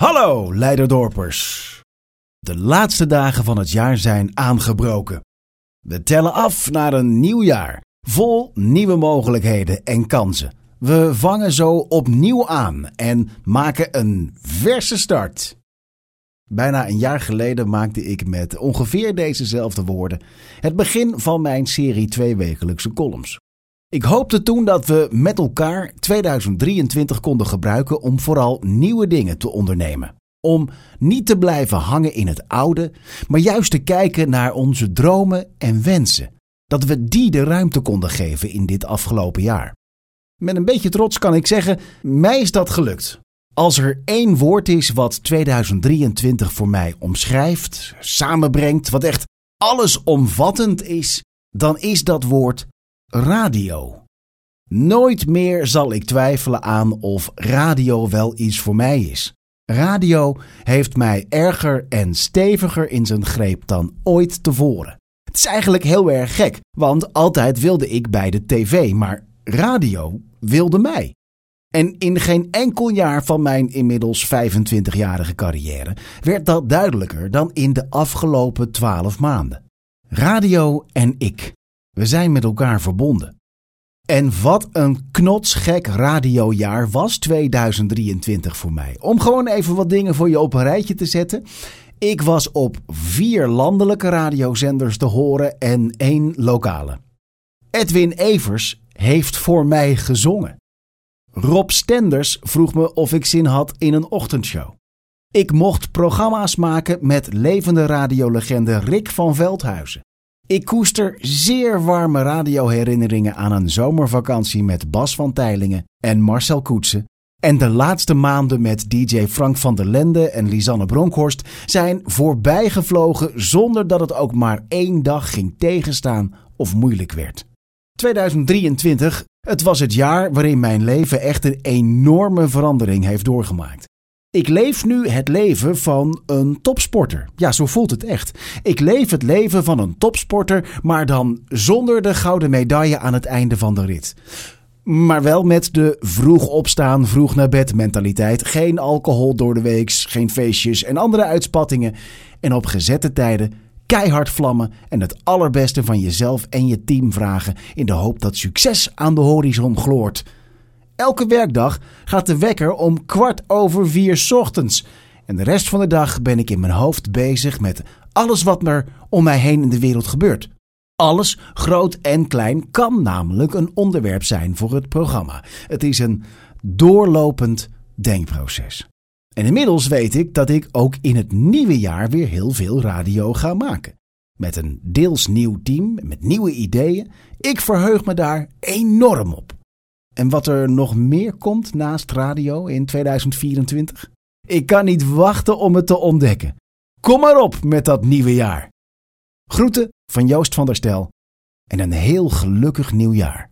Hallo Leiderdorpers. De laatste dagen van het jaar zijn aangebroken. We tellen af naar een nieuw jaar, vol nieuwe mogelijkheden en kansen. We vangen zo opnieuw aan en maken een verse start. Bijna een jaar geleden maakte ik met ongeveer dezezelfde woorden het begin van mijn serie tweewekelijkse columns. Ik hoopte toen dat we met elkaar 2023 konden gebruiken om vooral nieuwe dingen te ondernemen. Om niet te blijven hangen in het oude, maar juist te kijken naar onze dromen en wensen. Dat we die de ruimte konden geven in dit afgelopen jaar. Met een beetje trots kan ik zeggen, mij is dat gelukt. Als er één woord is wat 2023 voor mij omschrijft, samenbrengt, wat echt allesomvattend is, dan is dat woord radio. Nooit meer zal ik twijfelen aan of radio wel iets voor mij is. Radio heeft mij erger en steviger in zijn greep dan ooit tevoren. Het is eigenlijk heel erg gek, want altijd wilde ik bij de tv, maar radio wilde mij. En in geen enkel jaar van mijn inmiddels 25-jarige carrière werd dat duidelijker dan in de afgelopen 12 maanden. Radio en ik. We zijn met elkaar verbonden. En wat een knotsgek radiojaar was 2023 voor mij. Om gewoon even wat dingen voor je op een rijtje te zetten. Ik was op vier landelijke radiozenders te horen en één lokale. Edwin Evers heeft voor mij gezongen. Rob Stenders vroeg me of ik zin had in een ochtendshow. Ik mocht programma's maken met levende radiolegende Rick van Veldhuizen. Ik koester zeer warme radioherinneringen aan een zomervakantie met Bas van Teilingen en Marcel Koetsen. En de laatste maanden met DJ Frank van der Lende en Lisanne Bronkhorst zijn voorbijgevlogen zonder dat het ook maar één dag ging tegenstaan of moeilijk werd. 2023, het was het jaar waarin mijn leven echt een enorme verandering heeft doorgemaakt. Ik leef nu het leven van een topsporter. Ja, zo voelt het echt. Ik leef het leven van een topsporter, maar dan zonder de gouden medaille aan het einde van de rit. Maar wel met de vroeg opstaan, vroeg naar bed mentaliteit. Geen alcohol door de weeks, geen feestjes en andere uitspattingen. En op gezette tijden keihard vlammen en het allerbeste van jezelf en je team vragen in de hoop dat succes aan de horizon gloort. Elke werkdag gaat de wekker om kwart over vier ochtends. En de rest van de dag ben ik in mijn hoofd bezig met alles wat er om mij heen in de wereld gebeurt. Alles, groot en klein, kan namelijk een onderwerp zijn voor het programma. Het is een doorlopend denkproces. En inmiddels weet ik dat ik ook in het nieuwe jaar weer heel veel radio ga maken. Met een deels nieuw team, met nieuwe ideeën. Ik verheug me daar enorm op. En wat er nog meer komt naast radio in 2024? Ik kan niet wachten om het te ontdekken. Kom maar op met dat nieuwe jaar. Groeten van Joost van der Stel en een heel gelukkig nieuwjaar.